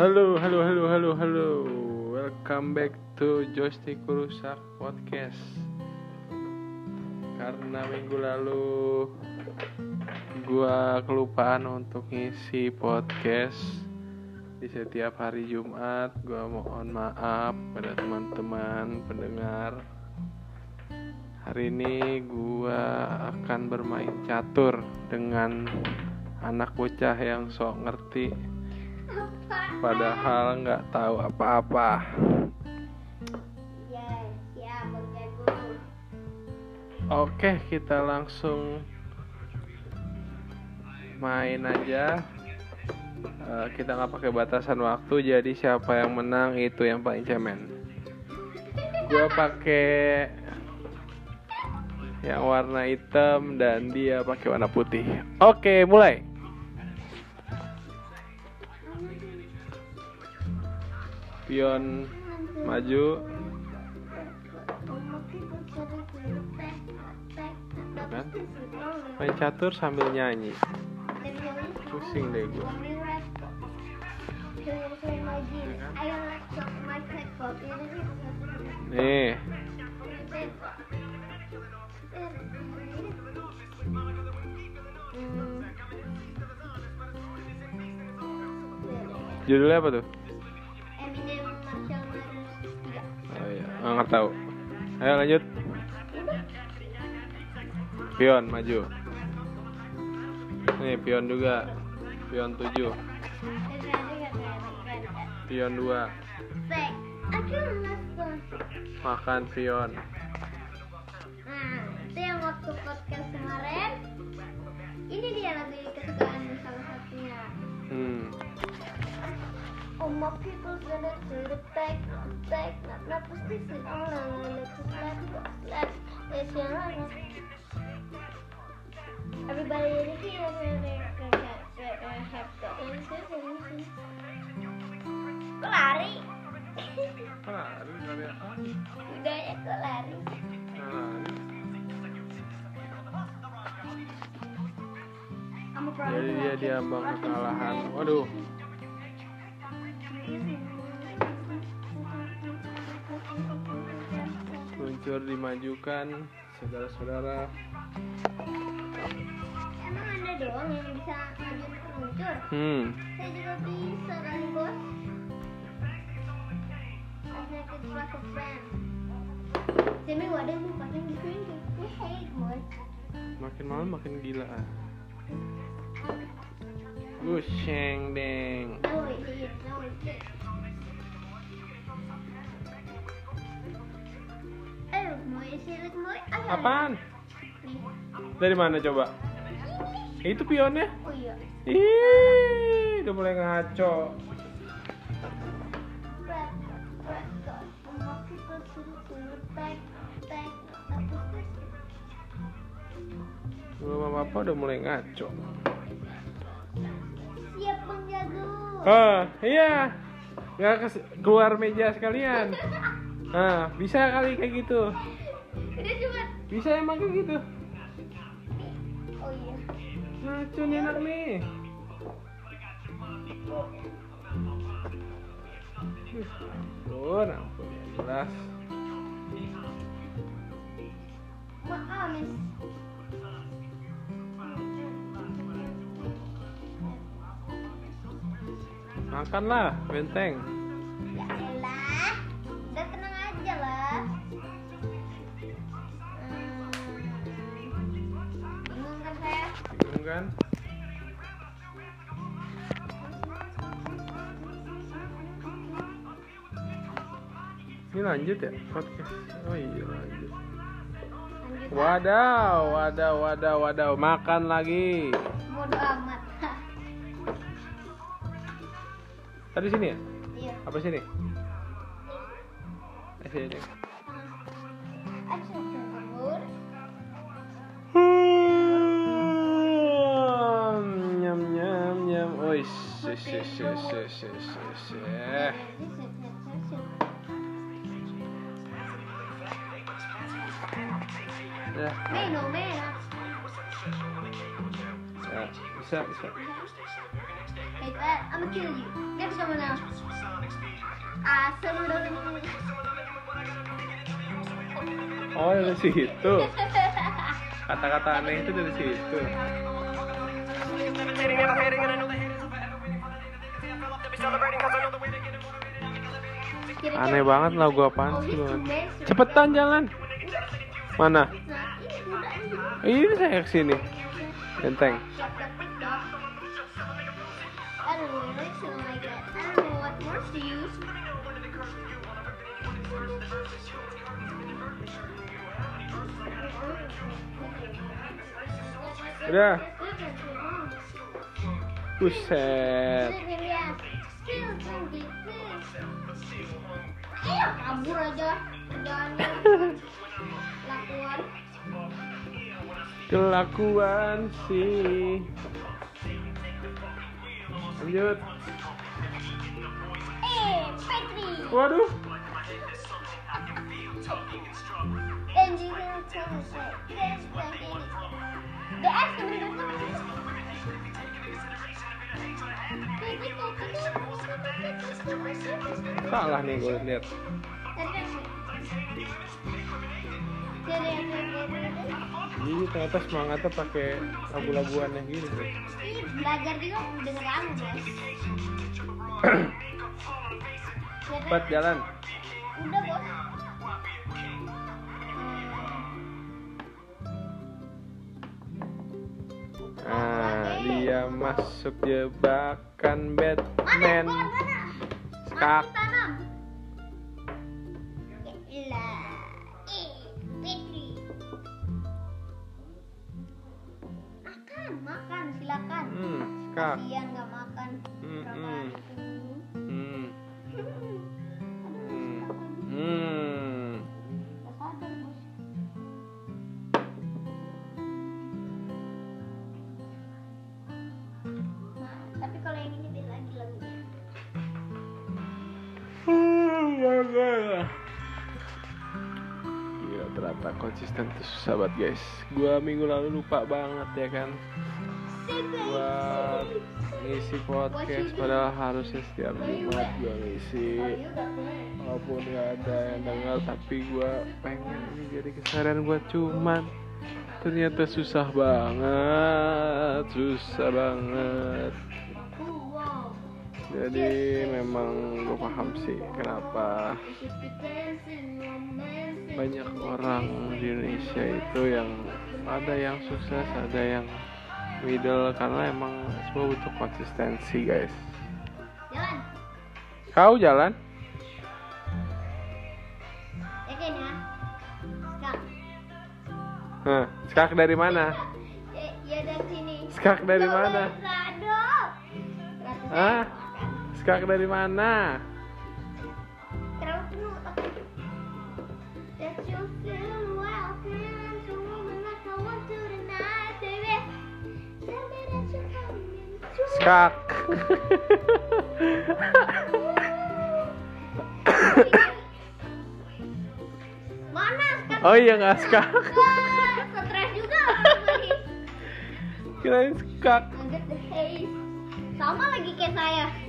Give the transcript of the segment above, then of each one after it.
Halo, halo, halo, halo, halo. Welcome back to Joystick Rusak Podcast. Karena minggu lalu gua kelupaan untuk ngisi podcast di setiap hari Jumat, gua mohon maaf pada teman-teman pendengar. Hari ini gua akan bermain catur dengan anak bocah yang sok ngerti padahal nggak tahu apa-apa. Ya, Bang Jago. Oke, kita langsung main aja. Eh, kita nggak pakai batasan waktu, jadi siapa yang menang itu yang paling cemen. Gua pakai yang warna hitam dan dia pakai warna putih. Oke, mulai. Pion maju. Kan? Main catur sambil nyanyi. Pusing deh gua. Nih, judulnya apa tuh? Oh nggak tahu. Ayo lanjut. Pion maju. Nih pion juga. Pion 7. Pion 2. Baik, aku langsung. Makan pion. Nah, itu yang waktu podcast kemarin. Ini dia lagu My people gonna to the back, back, not not all on let's let's let's let's let's Everybody in here have got Kok lari? Lari, lari apa? Udah ya kok lari? Jadi dia diambang kekalahan. Waduh. Luncur dimajukan, saudara-saudara. Emang anda doang yang bisa peluncur? Hmm. Saya juga bisa kan bos. Friend. Saya gitu bos. Makin malam makin gila. Busheng deng. No it is, no it is. Apaan? Dari mana coba? Itu pionnya? Oh iya. Ih, udah mulai ngaco. Belum apa-apa udah mulai ngaco. Siap. Oh, iya. Kes- keluar meja sekalian. Nah, bisa kali kayak gitu. Udah cuma. Bisa emang kayak gitu. Oh iya. Ngaco nih anak nih. Ampun, ampun. ya Jelas. Maaf, Miss. Makanlah, benteng. Kan? Ini lanjut ya podcast. Oh iya lanjut. Wadaw, wadaw, wadaw, wadaw. Makan lagi. Bodo amat. Tadi sini ya? Iya. Apa sini? Eh, sini. Meno. Ya. Hey, I'm gonna kill you. Get someone else. Ah, someone Oh, dari situ. Kata-kata aneh itu dari situ. Aneh banget lah gua apaan sih lu? Cepetan jalan. Mana? Nah, ini saya ke sini. Use. Udah. Buset. Ayo kabur aja kerjaannya lakuan Kelakuan sih. Lanjut. eh Petri Waduh. ask Salah nih gue lihat. Jadi ternyata semangatnya pakai lagu-laguan yang gini. Bro. Ini belajar juga denger lagu guys. Cepat jalan. Udah bos. Nah, dia masuk jebakan? Batman. Skak. Eh. Makan, makan, silakan. Hmm, skak. Kasihan Gila ternyata konsisten tuh banget guys. Gua minggu lalu lupa banget ya kan? Buat ngisi podcast Padahal harusnya setiap Jumat gua ngisi. Walaupun gak ada yang denger Tapi gua pengen ini jadi keseharian gua cuman Ternyata susah banget Susah banget. Jadi memang gue paham sih kenapa banyak orang di Indonesia itu yang ada yang sukses, ada yang middle karena emang semua butuh konsistensi guys. Jalan. Kau jalan? Ya? Skak. Hah, skak dari mana? Ya, ya dari sini. Skak dari Coba mana? Rado. Skak dari mana? Skak. Mana skak? oh iya nggak skak. Stres juga. Kirain skak. Sama lagi kayak saya.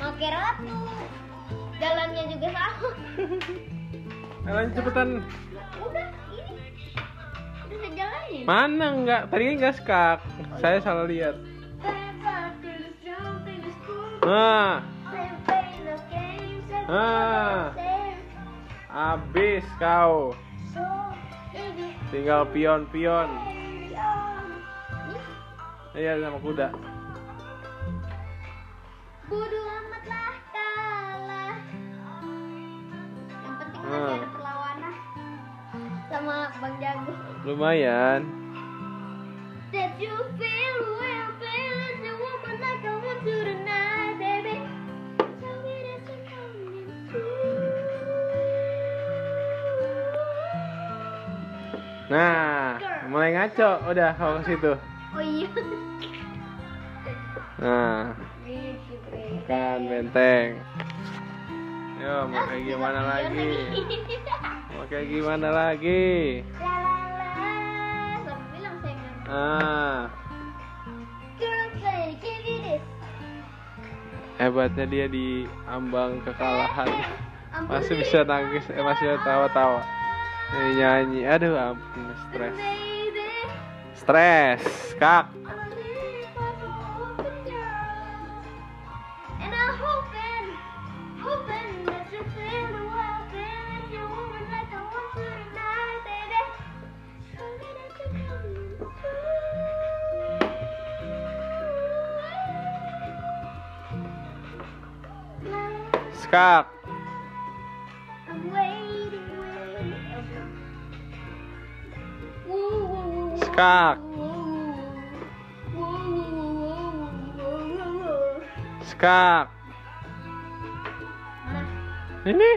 Make ratu. Jalannya juga sama. Jalan cepetan. Udah, ini. Udah saya jalanin. Mana nggak? Tadi nggak skak. Saya salah lihat. Nah, Ah. abis kau. Tinggal pion-pion. Iya sama kuda. Bodoh Ada perlawanan sama Bang Jago. Lumayan. That you feel well, feel as a woman like I want to tonight, baby. Tell me that you're coming through. Nah, mulai ngaco udah kalau ke situ. Oh iya. Nah, Gitu, Bre. kan benteng ya mau kayak gimana lagi? mau kayak gimana lagi? Ah. Hebatnya dia di ambang kekalahan. Masih bisa nangis eh, masih tawa-tawa. Nyanyi. Aduh ampun stres. Stres kak. Woo. skak Mana? ini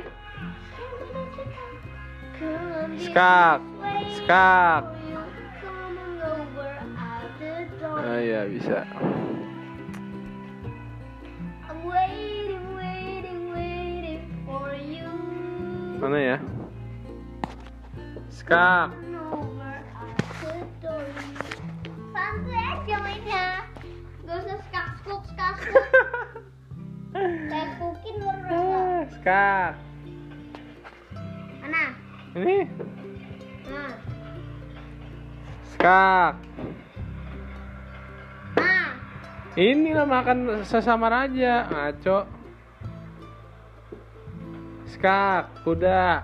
Skak. Skak. Ah iya bisa mana ya skak Coming over out the door. Santai aja mainnya. Gak usah skak skuk skak skuk. Kayak kukin luar biasa. Skak Mana? ini Nah. skak Nah. ini lah makan sesama raja ngaco skak kuda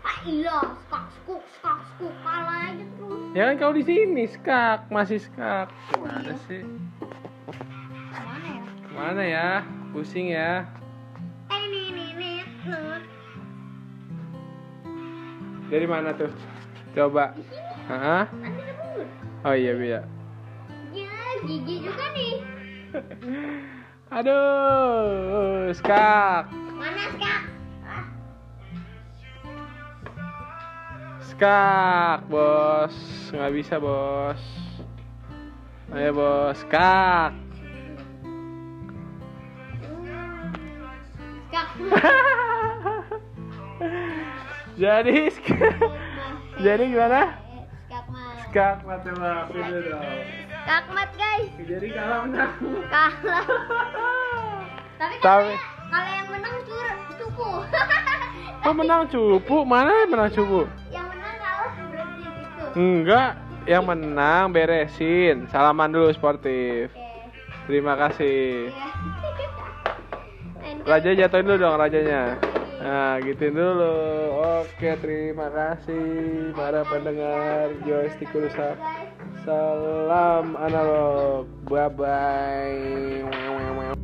Ah iya, skak skuk skak skuk kalah aja terus. ya kan kau di sini skak masih skak gimana sih Mana ya? mana ya pusing ya Eh ini ini ini. Nah. dari mana tuh coba mulut. oh iya iya Ya gigi juga nih. aduh Mana skak? Skak bos nggak bisa bos ayo bos skak. jadi jadi gimana Skak mat. skak mati maafin dulu dong Skak mat guys. jadi kalah menang Kalah. Tapi kalau yang menang cur cupu. kok menang cupu mana yang menang cupu enggak yang menang beresin salaman dulu sportif Oke. terima kasih Iya. Raja jatuhin dulu dong rajanya. Nah, gituin dulu. Oke, terima kasih para pendengar joystick rusak. Salam analog. Bye bye.